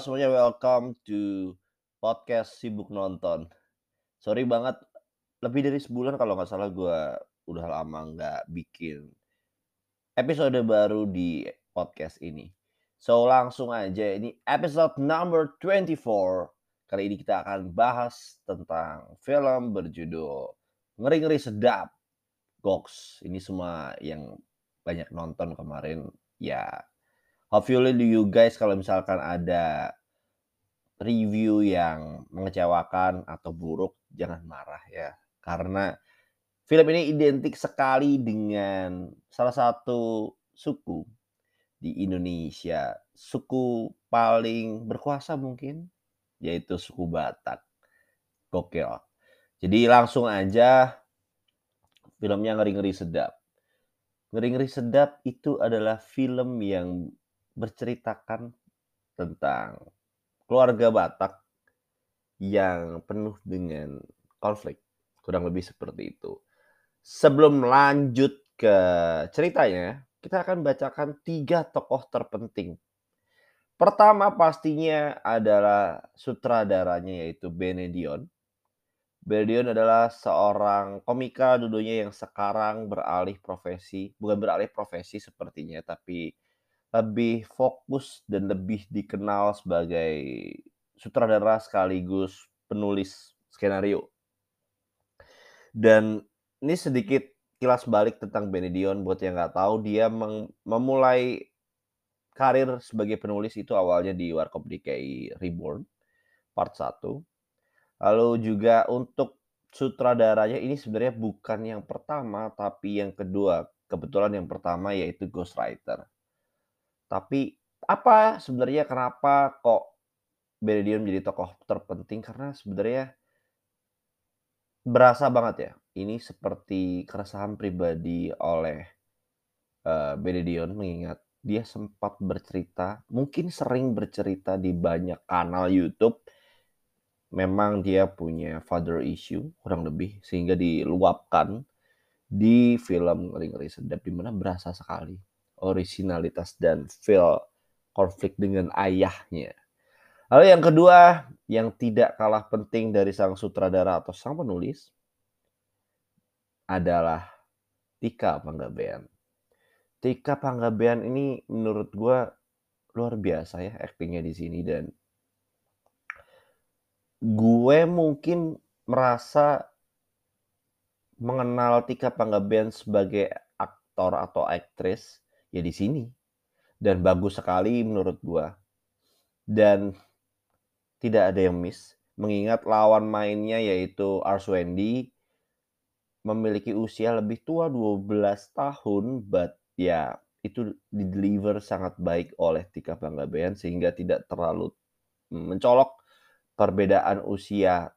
semuanya, welcome to podcast Sibuk Nonton. Sorry banget, lebih dari sebulan kalau nggak salah gue udah lama nggak bikin episode baru di podcast ini. So langsung aja, ini episode number 24. Kali ini kita akan bahas tentang film berjudul Ngeri-Ngeri Sedap. Goks, ini semua yang banyak nonton kemarin ya hopefully you guys kalau misalkan ada review yang mengecewakan atau buruk jangan marah ya. Karena film ini identik sekali dengan salah satu suku di Indonesia. Suku paling berkuasa mungkin yaitu suku Batak. Gokil. Jadi langsung aja filmnya ngeri-ngeri sedap. Ngeri-ngeri sedap itu adalah film yang berceritakan tentang keluarga Batak yang penuh dengan konflik. Kurang lebih seperti itu. Sebelum lanjut ke ceritanya, kita akan bacakan tiga tokoh terpenting. Pertama pastinya adalah sutradaranya yaitu Benedion. Benedion adalah seorang komika dulunya yang sekarang beralih profesi, bukan beralih profesi sepertinya, tapi lebih fokus dan lebih dikenal sebagai sutradara sekaligus penulis skenario. Dan ini sedikit kilas balik tentang Benedion buat yang nggak tahu dia memulai karir sebagai penulis itu awalnya di Warkop DKI Reborn part 1. Lalu juga untuk sutradaranya ini sebenarnya bukan yang pertama tapi yang kedua. Kebetulan yang pertama yaitu Ghostwriter. Tapi apa sebenarnya kenapa kok Benedion menjadi tokoh terpenting? Karena sebenarnya berasa banget ya, ini seperti keresahan pribadi oleh uh, Benedion mengingat dia sempat bercerita, mungkin sering bercerita di banyak kanal YouTube. Memang dia punya father issue kurang lebih sehingga diluapkan di film Ngeri-Ngeri Sedap di mana berasa sekali originalitas dan feel konflik dengan ayahnya. Lalu yang kedua, yang tidak kalah penting dari sang sutradara atau sang penulis adalah Tika Panggabean. Tika Panggabean ini menurut gue luar biasa ya aktingnya di sini dan gue mungkin merasa mengenal Tika Panggabean sebagai aktor atau aktris ya di sini. Dan bagus sekali menurut gua. Dan tidak ada yang miss mengingat lawan mainnya yaitu Arswendi memiliki usia lebih tua 12 tahun but ya itu di deliver sangat baik oleh Tika Panggabean sehingga tidak terlalu mencolok perbedaan usia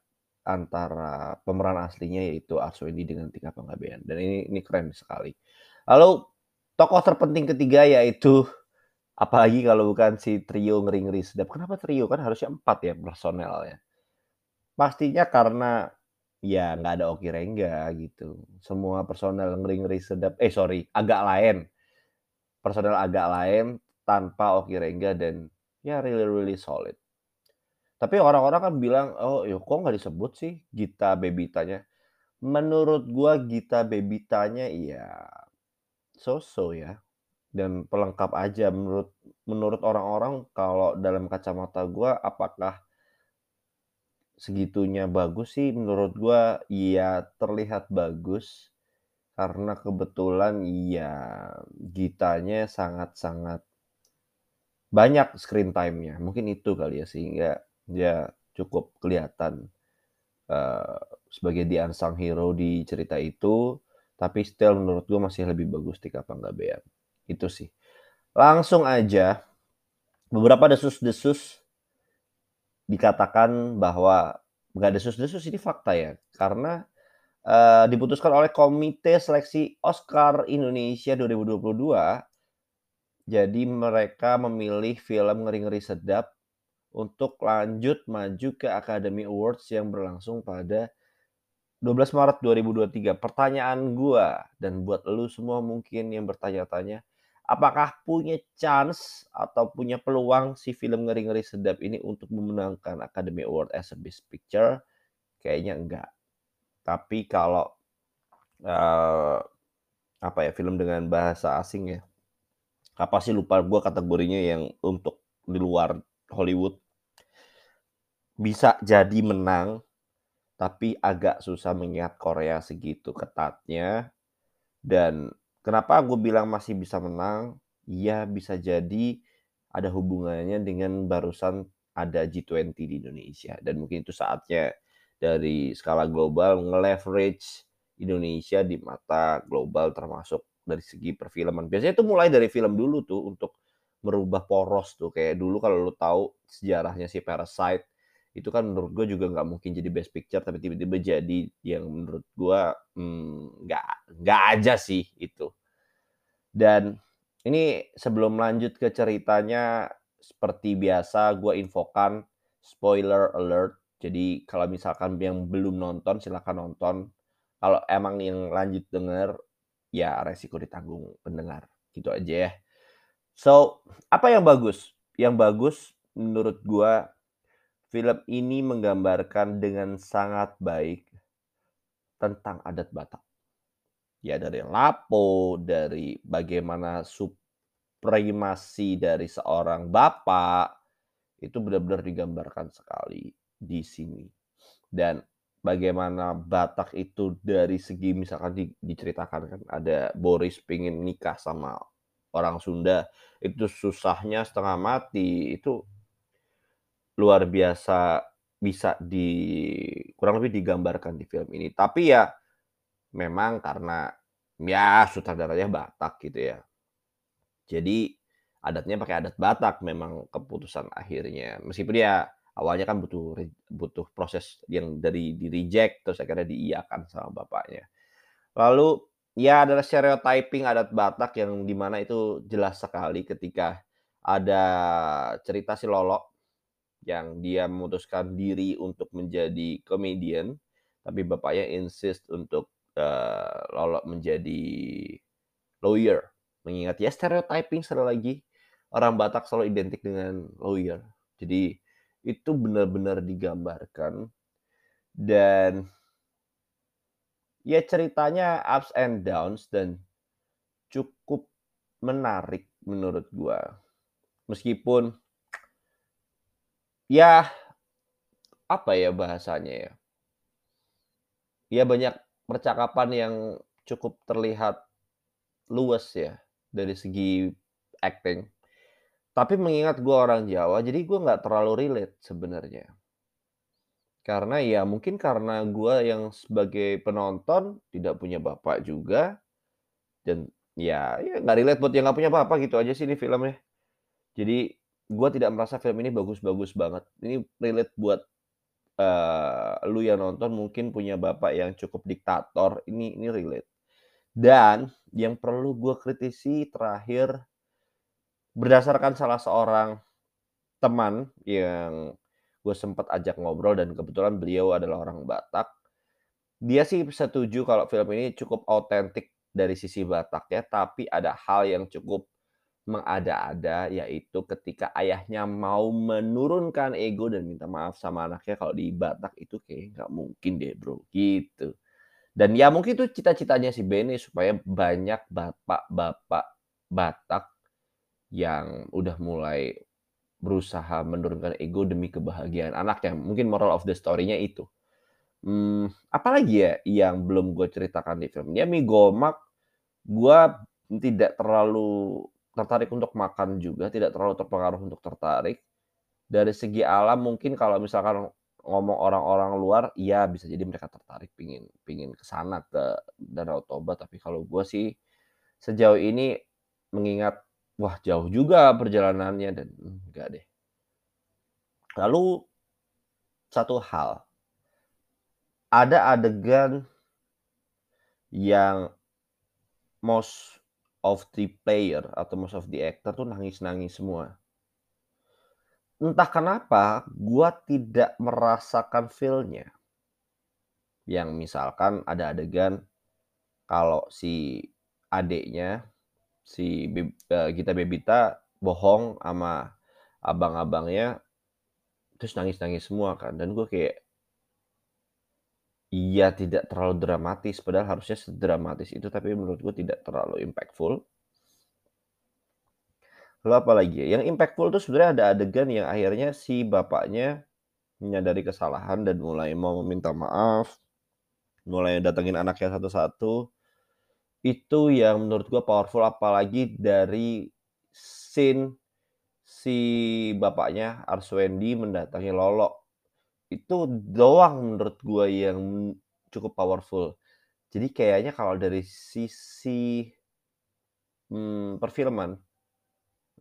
antara pemeran aslinya yaitu Arswendi dengan Tika Panggabean. Dan ini ini keren sekali. Lalu tokoh terpenting ketiga yaitu apalagi kalau bukan si trio ngeri-ngeri sedap. Kenapa trio? Kan harusnya empat ya personel ya. Pastinya karena ya nggak ada Oki Rengga gitu. Semua personel ngeri-ngeri sedap, eh sorry, agak lain. Personel agak lain tanpa Oki Rengga dan ya really really solid. Tapi orang-orang kan bilang, oh ya kok nggak disebut sih Gita Bebitanya. Menurut gua Gita Bebitanya iya so-so ya. Dan pelengkap aja menurut menurut orang-orang kalau dalam kacamata gue apakah segitunya bagus sih? Menurut gue iya terlihat bagus. Karena kebetulan iya gitanya sangat-sangat banyak screen time-nya. Mungkin itu kali ya sehingga dia cukup kelihatan uh, sebagai the unsung hero di cerita itu tapi still menurut gue masih lebih bagus Tika Panggabean. Itu sih. Langsung aja, beberapa desus-desus dikatakan bahwa nggak desus-desus ini fakta ya. Karena uh, diputuskan oleh Komite Seleksi Oscar Indonesia 2022. Jadi mereka memilih film Ngeri-Ngeri Sedap untuk lanjut maju ke Academy Awards yang berlangsung pada 12 Maret 2023. Pertanyaan gua dan buat lu semua mungkin yang bertanya-tanya, apakah punya chance atau punya peluang si film Ngeri-Ngeri Sedap ini untuk memenangkan Academy Award as a Best Picture? Kayaknya enggak. Tapi kalau uh, apa ya film dengan bahasa asing ya, apa sih lupa gue kategorinya yang untuk di luar Hollywood bisa jadi menang, tapi agak susah mengingat Korea segitu ketatnya. Dan kenapa gue bilang masih bisa menang? Ya bisa jadi ada hubungannya dengan barusan ada G20 di Indonesia. Dan mungkin itu saatnya dari skala global nge-leverage Indonesia di mata global termasuk dari segi perfilman. Biasanya itu mulai dari film dulu tuh untuk merubah poros tuh. Kayak dulu kalau lu tahu sejarahnya si Parasite itu kan menurut gue juga nggak mungkin jadi best picture tapi tiba-tiba jadi yang menurut gue hmm, nggak hmm, nggak aja sih itu. Dan ini sebelum lanjut ke ceritanya seperti biasa gue infokan spoiler alert. Jadi kalau misalkan yang belum nonton silahkan nonton. Kalau emang yang lanjut denger ya resiko ditanggung pendengar. Gitu aja ya. So apa yang bagus? Yang bagus menurut gue film ini menggambarkan dengan sangat baik tentang adat Batak. Ya dari lapo, dari bagaimana supremasi dari seorang bapak itu benar-benar digambarkan sekali di sini. Dan bagaimana Batak itu dari segi misalkan di, diceritakan kan ada Boris pingin nikah sama orang Sunda itu susahnya setengah mati itu luar biasa bisa di kurang lebih digambarkan di film ini. Tapi ya memang karena ya sutradaranya Batak gitu ya. Jadi adatnya pakai adat Batak memang keputusan akhirnya. Meskipun ya awalnya kan butuh butuh proses yang dari di reject terus akhirnya diiakan sama bapaknya. Lalu ya adalah stereotyping adat Batak yang di mana itu jelas sekali ketika ada cerita si Lolo yang dia memutuskan diri untuk menjadi komedian, tapi bapaknya insist untuk uh, lolok menjadi lawyer. Mengingat ya stereotyping sekali lagi orang Batak selalu identik dengan lawyer. Jadi itu benar-benar digambarkan dan ya ceritanya ups and downs dan cukup menarik menurut gua. Meskipun Ya, apa ya bahasanya ya? Ya banyak percakapan yang cukup terlihat luas ya dari segi acting. Tapi mengingat gue orang Jawa, jadi gue nggak terlalu relate sebenarnya. Karena ya mungkin karena gue yang sebagai penonton tidak punya bapak juga dan ya ya nggak relate buat yang nggak punya bapak gitu aja sih ini filmnya. Jadi gue tidak merasa film ini bagus-bagus banget. Ini relate buat uh, lu yang nonton mungkin punya bapak yang cukup diktator. Ini ini relate. Dan yang perlu gue kritisi terakhir berdasarkan salah seorang teman yang gue sempat ajak ngobrol dan kebetulan beliau adalah orang Batak. Dia sih setuju kalau film ini cukup autentik dari sisi Batak ya, tapi ada hal yang cukup mengada-ada yaitu ketika ayahnya mau menurunkan ego dan minta maaf sama anaknya kalau di Batak itu kayak nggak mungkin deh bro gitu. Dan ya mungkin itu cita-citanya si Bene supaya banyak bapak-bapak Batak yang udah mulai berusaha menurunkan ego demi kebahagiaan anaknya. Mungkin moral of the story-nya itu. Hmm, apalagi ya yang belum gue ceritakan di film ya Migomak gue tidak terlalu tertarik untuk makan juga, tidak terlalu terpengaruh untuk tertarik. Dari segi alam mungkin kalau misalkan ngomong orang-orang luar, iya bisa jadi mereka tertarik pingin pingin ke sana ke Danau Toba, tapi kalau gue sih sejauh ini mengingat wah jauh juga perjalanannya dan enggak deh. Lalu satu hal, ada adegan yang most of the player atau most of the actor tuh nangis-nangis semua. Entah kenapa gua tidak merasakan feel-nya. Yang misalkan ada adegan kalau si adiknya si eee, Gita Bebita bohong sama abang-abangnya, terus nangis-nangis semua kan dan gue kayak Iya, tidak terlalu dramatis, padahal harusnya sedramatis itu, tapi menurut gue tidak terlalu impactful. Lalu apalagi ya, yang impactful tuh sebenarnya ada adegan yang akhirnya si bapaknya menyadari kesalahan dan mulai mau meminta maaf, mulai datengin anaknya satu-satu. Itu yang menurut gue powerful, apalagi dari scene si bapaknya, Arswendi, mendatangi Lolo. Itu doang menurut gue yang cukup powerful. Jadi kayaknya kalau dari sisi mmm, perfilman,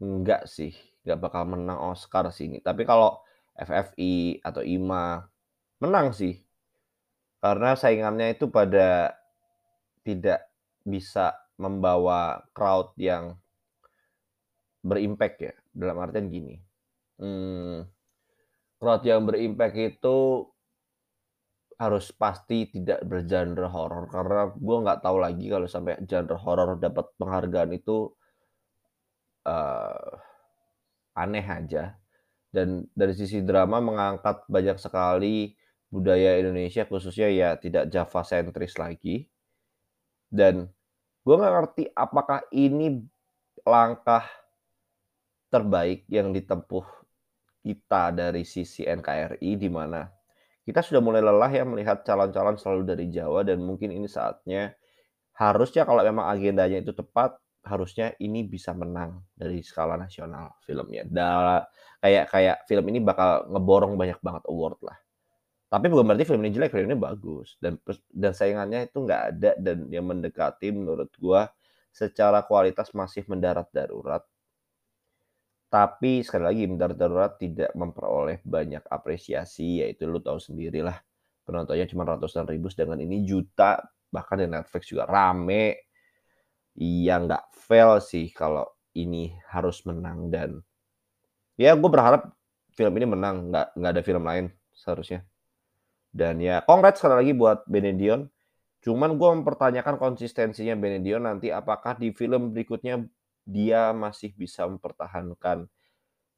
enggak sih, nggak bakal menang Oscar sih ini. Tapi kalau FFI atau IMA, menang sih. Karena saingannya itu pada tidak bisa membawa crowd yang berimpact ya, dalam artian gini, mmm, crowd yang berimpact itu harus pasti tidak bergenre horor, karena gue nggak tahu lagi kalau sampai genre horor dapat penghargaan itu eee, aneh aja. Dan dari sisi drama mengangkat banyak sekali budaya Indonesia, khususnya ya tidak Java sentris lagi. Dan gue nggak ngerti apakah ini langkah terbaik yang ditempuh kita dari sisi NKRI, di mana kita sudah mulai lelah ya melihat calon-calon selalu dari Jawa dan mungkin ini saatnya harusnya kalau memang agendanya itu tepat, harusnya ini bisa menang dari skala nasional filmnya. Da kayak kayak film ini bakal ngeborong banyak banget award lah. Tapi bukan berarti film ini jelek, film ini bagus dan dan saingannya itu nggak ada dan yang mendekati menurut gua secara kualitas masih mendarat darurat. Tapi sekali lagi mendarat darurat tidak memperoleh banyak apresiasi, yaitu lu tahu sendirilah penontonnya cuma ratusan ribu, sedangkan ini juta, bahkan di Netflix juga rame. Ya nggak fail sih kalau ini harus menang dan ya gue berharap film ini menang, nggak nggak ada film lain seharusnya. Dan ya congrats sekali lagi buat Benedion. Cuman gue mempertanyakan konsistensinya Benedion nanti apakah di film berikutnya dia masih bisa mempertahankan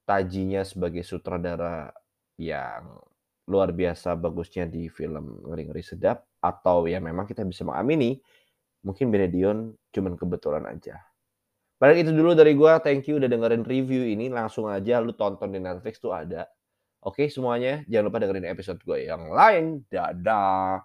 tajinya sebagai sutradara yang luar biasa bagusnya di film Ngeri-Ngeri Sedap atau ya memang kita bisa mengamini mungkin Benedion cuman kebetulan aja. Paling itu dulu dari gua, thank you udah dengerin review ini, langsung aja lu tonton di Netflix tuh ada. Oke semuanya, jangan lupa dengerin episode gue yang lain. Dadah.